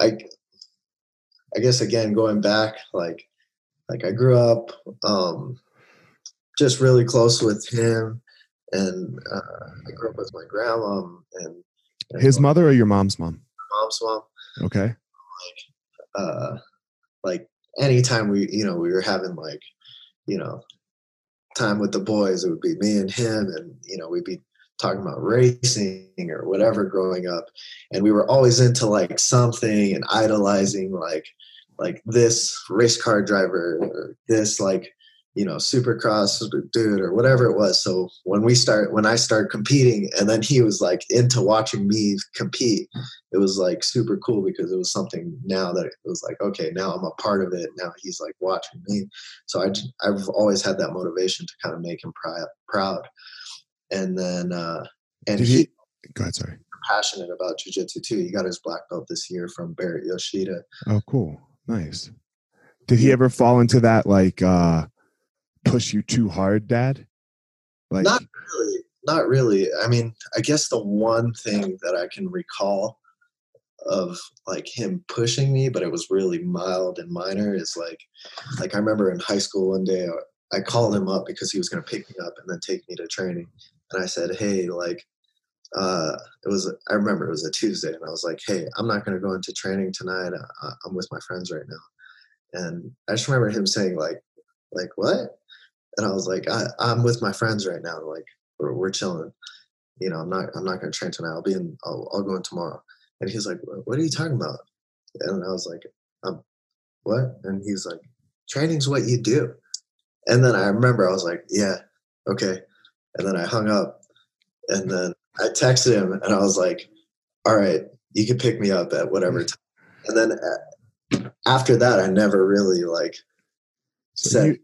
I, I guess again going back, like, like I grew up, um, just really close with him, and uh, I grew up with my grandma and, and his mother or your mom's mom. Mom's mom. Okay. Like, uh, like anytime we, you know, we were having like you know, time with the boys, it would be me and him, and you know, we'd be talking about racing or whatever growing up, and we were always into like something and idolizing like like this race car driver or this like you know supercross dude or whatever it was so when we start when i started competing and then he was like into watching me compete it was like super cool because it was something now that it was like okay now i'm a part of it now he's like watching me so I, i've always had that motivation to kind of make him proud proud and then uh and Did he, he go ahead sorry passionate about jujitsu too. He got his black belt this year from Baret Yoshida. Oh, cool. Nice. Did he ever fall into that like uh push you too hard, dad? Like not really. Not really. I mean, I guess the one thing that I can recall of like him pushing me, but it was really mild and minor is like like I remember in high school one day I called him up because he was going to pick me up and then take me to training. And I said, Hey, like, uh, it was, I remember it was a Tuesday and I was like, Hey, I'm not going to go into training tonight. Uh, I'm with my friends right now. And I just remember him saying like, like what? And I was like, I, am with my friends right now. Like we're, we're chilling. You know, I'm not, I'm not going to train tonight. I'll be in, I'll, I'll go in tomorrow. And he's like, what are you talking about? And I was like, um, what? And he's like, training's what you do. And then I remember I was like, yeah, okay. And then I hung up and then I texted him and I was like, all right, you can pick me up at whatever time. And then uh, after that, I never really like so said.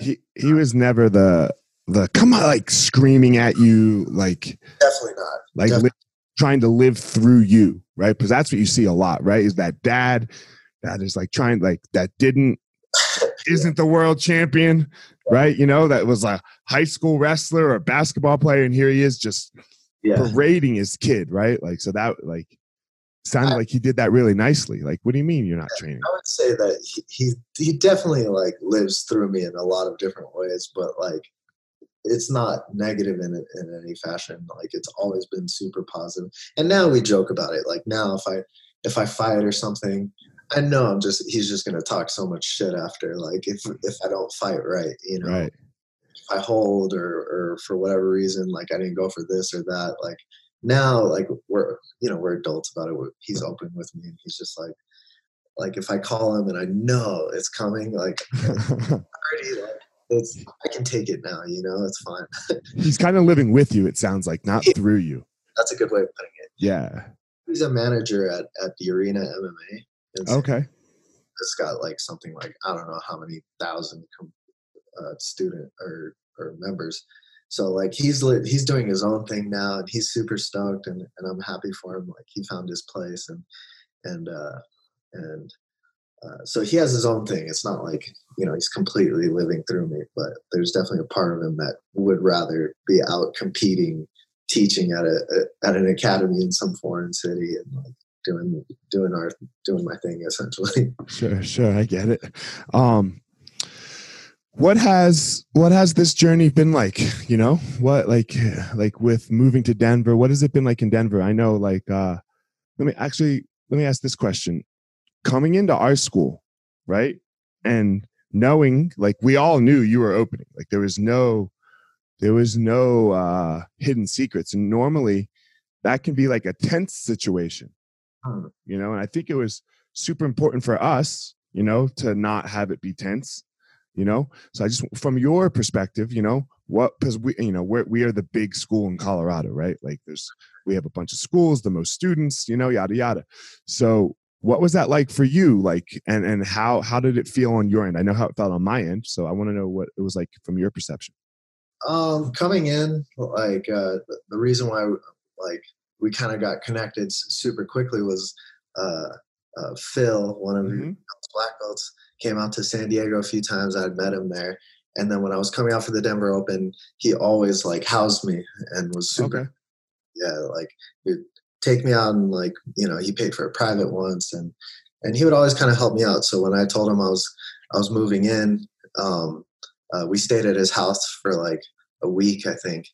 he, he was never the, the come on, like screaming at you, like definitely not. Like definitely. Li- trying to live through you, right? Because that's what you see a lot, right? Is that dad that is like trying, like that didn't *laughs* isn't the world champion, right? You know, that was a high school wrestler or basketball player, and here he is just yeah. parading his kid, right? Like, so that like sounded I, like he did that really nicely. Like, what do you mean you're not training? I would say that he, he he definitely like lives through me in a lot of different ways, but like it's not negative in in any fashion. Like it's always been super positive. And now we joke about it. Like now, if I if I fight or something, I know I'm just he's just gonna talk so much shit after. Like if if I don't fight right, you know, right. If I hold or or for whatever reason, like I didn't go for this or that. Like now, like we're you know we're adults about it. He's open with me, and he's just like like if I call him and I know it's coming, like *laughs* already like it's I can take it now. You know, it's fine. he's kind of living with you. It sounds like not *laughs* through you. That's a good way of putting it. Yeah. He's a manager at, at the Arena MMA okay. It's got like something like I don't know how many thousand uh, student or or members. So like he's lit, he's doing his own thing now, and he's super stoked, and, and I'm happy for him. Like he found his place, and and uh, and uh, so he has his own thing. It's not like you know he's completely living through me, but there's definitely a part of him that would rather be out competing, teaching at a, a at an academy in some foreign city, and like doing doing our doing my thing essentially. Sure, sure, I get it. Um, what has what has this journey been like? You know, what like like with moving to Denver? What has it been like in Denver? I know, like, uh, let me actually let me ask this question: Coming into our school, right, and knowing like we all knew you were opening, like there was no there was no uh, hidden secrets, and normally that can be like a tense situation you know and i think it was super important for us you know to not have it be tense you know? So i just from your perspective you know what because we you know we're, we are the big school in colorado right? Like there's we have a bunch of schools the most students you know yada yada. So what was that like for you? Like and and how how did it feel on your end? I know how it felt on my end so i want to know what it was like from your perception. Um coming in like uh the reason why like we kind of got connected super quickly was uh, uh, Phil, one of mm-hmm. black belts, came out to San Diego a few times. I'd met him there, and then when I was coming out for the Denver Open, he always like housed me and was super. Okay. Yeah, like he'd take me out and like you know he paid for a private once and and he would always kind of help me out. So when I told him I was I was moving in, um, uh, we stayed at his house for like a week, I think,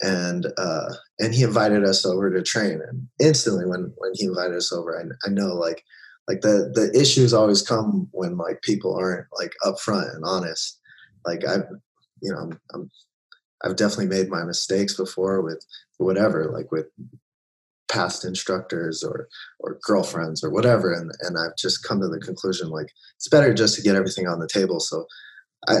and uh, and he invited us over to train. And instantly, when when he invited us over, I, I know like like the the issues always come when like people aren't like upfront and honest. Like I've you know I'm, I'm I've definitely made my mistakes before with whatever like with past instructors or or girlfriends or whatever and and I've just come to the conclusion like it's better just to get everything on the table so I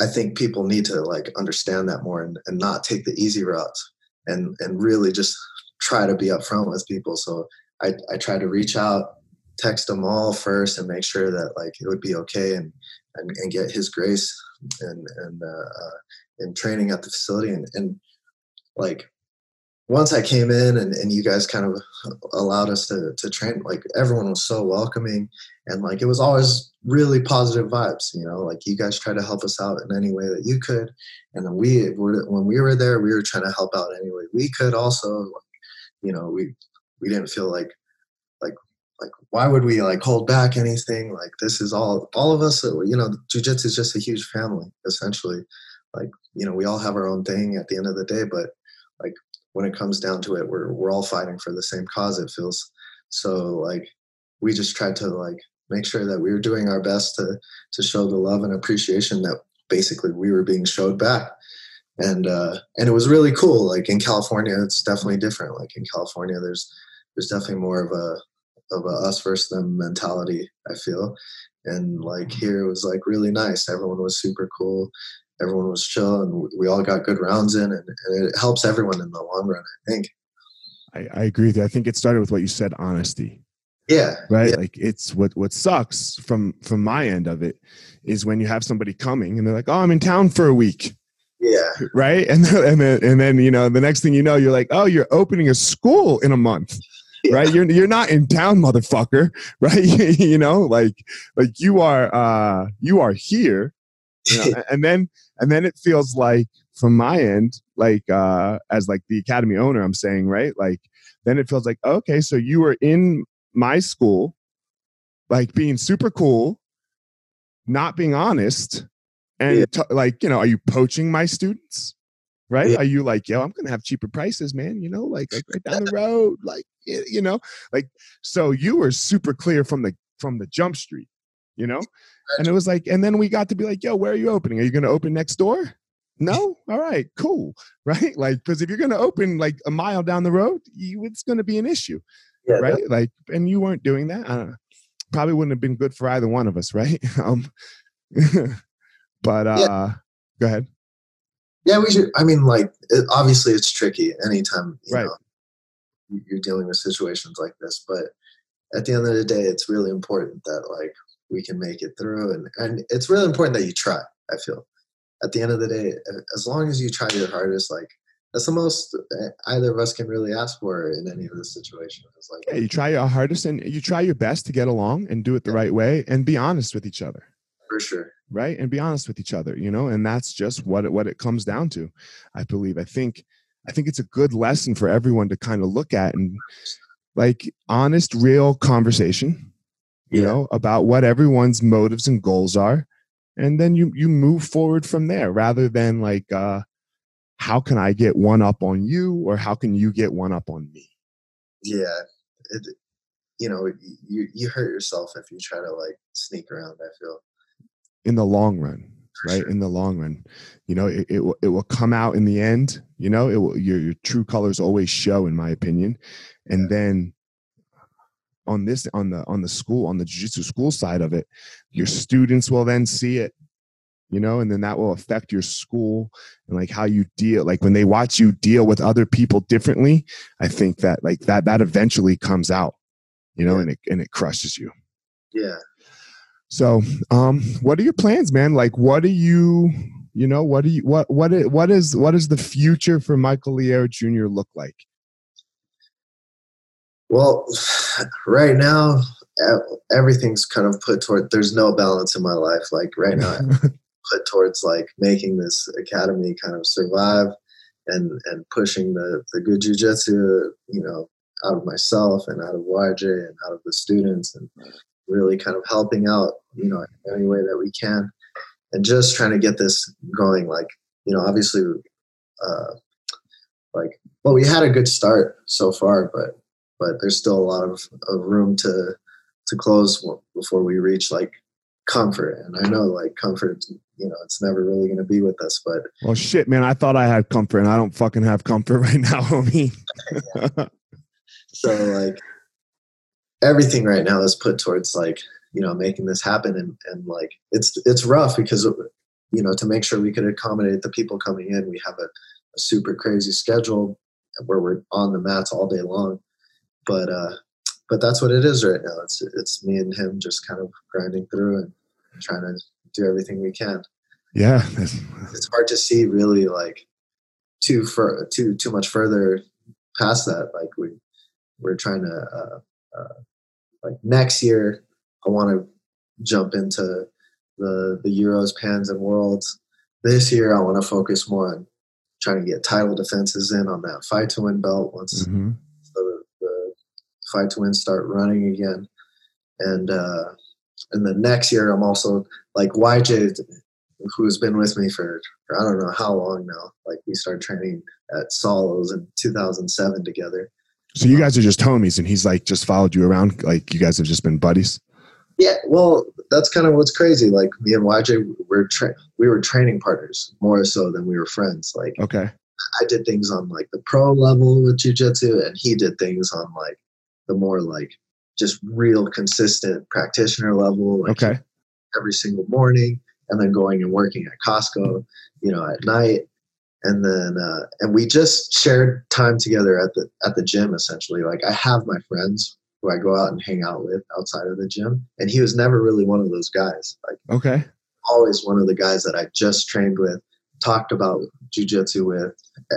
I think people need to like understand that more and, and not take the easy routes and and really just try to be upfront with people. So I I try to reach out, text them all first, and make sure that like it would be okay and and, and get his grace and and uh, uh, in training at the facility and and like once I came in and, and you guys kind of allowed us to, to train, like everyone was so welcoming and like it was always really positive vibes, you know, like you guys try to help us out in any way that you could. And then we when we were there, we were trying to help out any way we could also, like, you know, we, we didn't feel like, like, why would we like hold back anything? Like this is all, all of us, you know, jujitsu is just a huge family essentially. Like, you know, we all have our own thing at the end of the day, but like when it comes down to it, we're we're all fighting for the same cause. It feels so like we just tried to like make sure that we were doing our best to to show the love and appreciation that basically we were being showed back and uh and it was really cool like in california it's definitely different like in california there's there's definitely more of a of a us versus them mentality i feel. And like here it was like really nice. Everyone was super cool. Everyone was chill and we all got good rounds in and, and it helps everyone in the long run i think. I, I, agree with you. I think it started with what you said honesty. Yeah. Right? Yeah. like it's what what sucks from from my end of it is when you have somebody coming and they're like oh i'm in town for a week. Yeah. Right? *laughs* And then, and then and then you know the next thing you know you're like oh you're opening a school in a month yeah. *laughs* right you're you're not in town motherfucker *laughs* right *laughs* you know like like you are uh you are here you know? and then and then it feels like from my end like uh as like the academy owner i'm saying right like then it feels like okay so you were in my school like being super cool not being honest and yeah. t- like you know are you poaching my students right? Yeah. are you like yo i'm gonna have cheaper prices man you know like, like right down the *laughs* road like you know like so you were super clear from the from the jump street you know? And it was like and then we got to be like yo where are you opening? Are you gonna open next door? No? *laughs* All right cool *laughs* right? Like because if you're gonna open like a mile down the road you, it's gonna be an issue yeah, right? like and you weren't doing that I don't know. probably wouldn't have been good for either one of us right? Um but uh yeah. go ahead yeah we should i mean like it, obviously it's tricky anytime you right. know you're dealing with situations like this but at the end of the day it's really important that like we can make it through and and it's really important that you try i feel at the end of the day as long as you try your hardest like that's the most eh, either of us can really ask for in any of this situation it's like yeah you try your hardest and you try your best to get along and do it the yeah. right way and be honest with each other for sure right? And be honest with each other you know and that's just what it, what it comes down to i believe. I think i think it's a good lesson for everyone to kind of look at and like honest real conversation you yeah. know about what everyone's motives and goals are and then you you move forward from there rather than like uh how can i get one up on you or how can you get one up on me? Yeah it, you know you you hurt yourself if you try to like sneak around i feel in the long run right? in the long run. You know it, it, will, it will come out in the end you know? It will your, your true colors always show in my opinion. And yeah. then on this on the on the school on the jiu-jitsu school side of it your mm-hmm. students will then see it you know? And then that will affect your school and like how you deal like when they watch you deal with other people differently i think that like that that eventually comes out you know? Yeah. and it and it crushes you. Yeah so um what are your plans man like what do you you know what do you what what is, what is what is the future for michael Liera jr look like well, right now, everything's kind of put toward. There's no balance in my life. Like right now, *laughs* put towards like making this academy kind of survive, and and pushing the the good jujitsu, you know, out of myself and out of YJ and out of the students, and really kind of helping out, you know, any way that we can, and just trying to get this going. Like you know, obviously, uh, like well, we had a good start so far, but but there's still a lot of, of room to to close before we reach like comfort. And I know like comfort, you know, it's never really going to be with us. But well, shit, man, I thought I had comfort, and I don't fucking have comfort *laughs* right now, homie. *laughs* so like everything right now is put towards like you know making this happen, and and like it's it's rough because you know to make sure we could accommodate the people coming in, we have a, a super crazy schedule where we're on the mats all day long but uh, but that's what it is right now. It's it's me and him just kind of grinding through and trying to do everything we can. Yeah, it's hard to see really like too far too too much further past that, like we we're trying to uh, uh, like next year, I want to jump into the the Euros, Pans, and Worlds. This year, I want to focus more on trying to get title defenses in on that fight to win belt once Mhm. the, the fight to win start running again. And uh, and then next year, I'm also like YJ, who's been with me for, for I don't know how long now. Like we started training at Saulo's in 2007 together. So you guys are just homies, and he's like just followed you around. Like you guys have just been buddies. Yeah, well, that's kind of what's crazy. Like me and YJ, we're tra- we were training partners more so than we were friends. Like Okay. I did things on like the pro level with jujitsu, and he did things on like the more like just real consistent practitioner level. Like Okay. every single morning, and then going and working at Costco, you know, at night, and then uh, and we just shared time together at the at the gym. Essentially, like I have my friends who I go out and hang out with outside of the gym, and he was never really one of those guys. Like Okay. always one of the guys that I just trained with, talked about jujitsu with,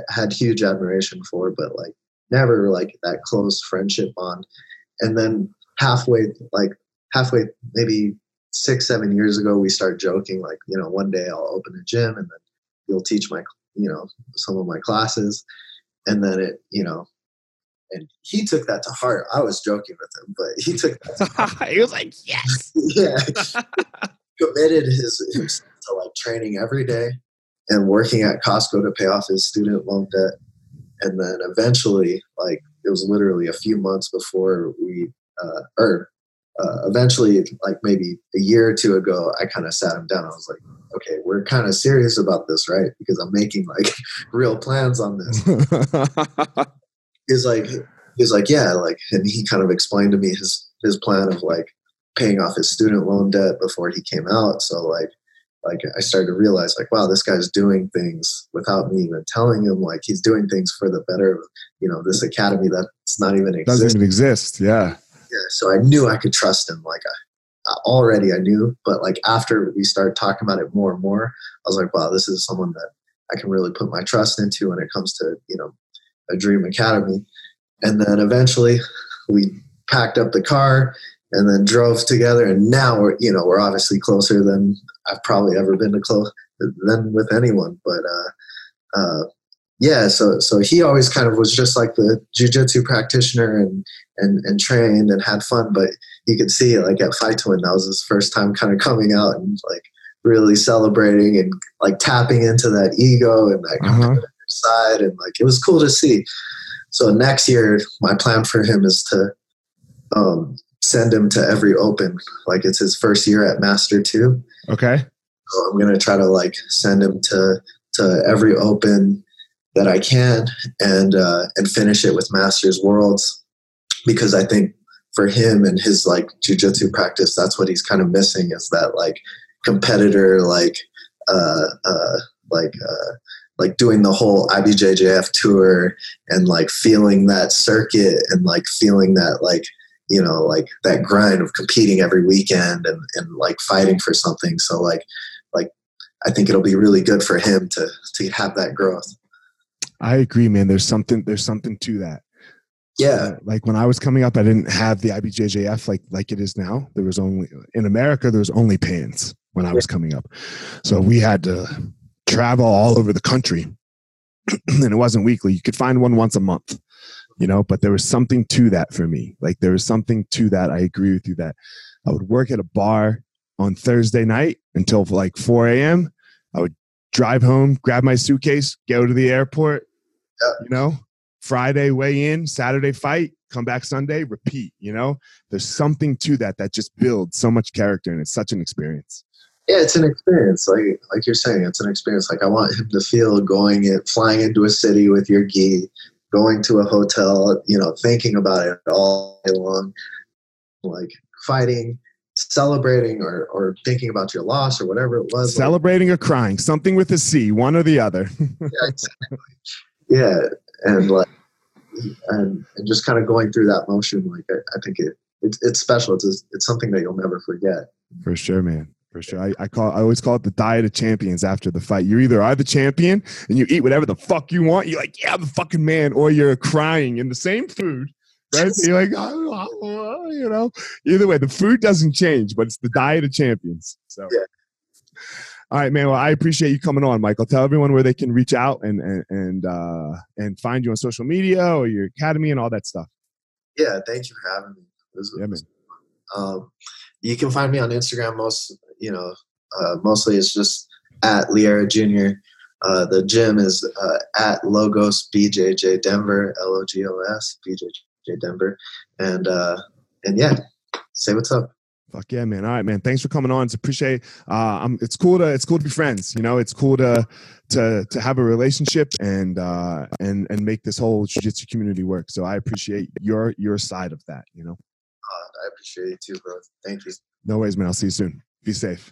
had huge admiration for, but like never like that close friendship bond. And then halfway, like halfway, maybe six, seven years ago, we start joking like, you know, one day I'll open a gym and then you'll teach my, you know, some of my classes. And then it, you know, and he took that to heart. I was joking with him, but he took that *laughs* he was like, yes. *laughs* yeah, *laughs* committed his, himself to like training every day and working at Costco to pay off his student loan debt. And then eventually, like it was literally a few months before we, uh, or uh, eventually, like maybe a year or two ago, I kind of sat him down. I was like, okay, we're kind of serious about this, right? Because I'm making like *laughs* real plans on this *laughs* he's like he's like yeah like and he kind of explained to me his his plan of like paying off his student loan debt before he came out so like like i started to realize like wow this guy's doing things without me even telling him like he's doing things for the better of you know this academy that's not even Doesn't even exist. Yeah. So I knew I could trust him. Like I, I already I knew, but like after we started talking about it more and more, I was like, wow, this is someone that I can really put my trust into when it comes to you know a dream academy. And then eventually we packed up the car and then drove together. And now we're you know we're obviously closer than I've probably ever been to close than with anyone. But uh, uh, yeah, so so he always kind of was just like the jujitsu practitioner and and and trained and had fun. But you could see like at Fight to Win, that was his first time kind of coming out and like really celebrating and like tapping into that ego and that Uh-huh. side, and like it was cool to see. So next year, my plan for him is to um, send him to every open. Like it's his first year at Master Two. Okay. So I'm gonna try to like send him to to every open that I can and uh, and finish it with Masters Worlds because I think for him and his like jujitsu practice, that's what he's kind of missing is that like competitor like uh, uh, like uh, like doing the whole IBJJF tour and like feeling that circuit and like feeling that like you know like that grind of competing every weekend and, and like fighting for something. So like like i think it'll be really good for him to to have that growth I agree, man. There's something. There's something to that. yeah like when I was coming up, I didn't have the IBJJF like like it is now. There was only in America. There was only pans when I was coming up, so we had to travel all over the country, *clears throat* and it wasn't weekly. You could find one once a month, you know. But there was something to that for me. Like there was something to that. I agree with you that I would work at a bar on Thursday night until like 4 a.m. I would drive home, grab my suitcase, go to the airport. Yeah. You know, Friday weigh in, Saturday fight, come back Sunday, repeat. You know, there's something to that that just builds so much character, and it's such an experience. yeah it's an experience like like you're saying it's an experience like i want him to feel going it flying into a city with your gi going to a hotel you know thinking about it all day long like fighting celebrating or or thinking about your loss or whatever it was like, Celebrating or crying, something with a C, one or the other. *laughs* yeah, exactly. Yeah and like and, and just kind of going through that motion like i, I think it it's, it's special it's, it's something that you'll never forget For sure, man. For sure. I, I call I always call it the diet of champions after the fight. You either are the champion and you eat whatever the fuck you want. You're like, yeah, I'm the fucking man, or you're crying in the same food. Right? So you're like, oh, *laughs* oh, you know, either way, the food doesn't change, but it's the diet of champions. So Yeah. All right, man. Well, I appreciate you coming on, Michael. Tell everyone where they can reach out and and and uh, and find you on social media or your academy and all that stuff. Yeah, thank you for having me. Was- Yeah, man. Um, you can find me on Instagram. Most, you know, uh, mostly it's just at Liera Junior. Uh, the gym is uh, at Logos BJJ Denver, L O G O S BJJ Denver, and uh, and yeah, say what's up. Fuck yeah, man. All right, man. Thanks for coming on. It's appreciate. Uh, um, it's cool to it's cool to be friends. You know, it's cool to to to have a relationship and uh, and and make this whole jiu-jitsu community work. So I appreciate your your side of that. You know, Uh, I appreciate it too, bro. Thank you. no worries, man. I'll see you soon. Be safe.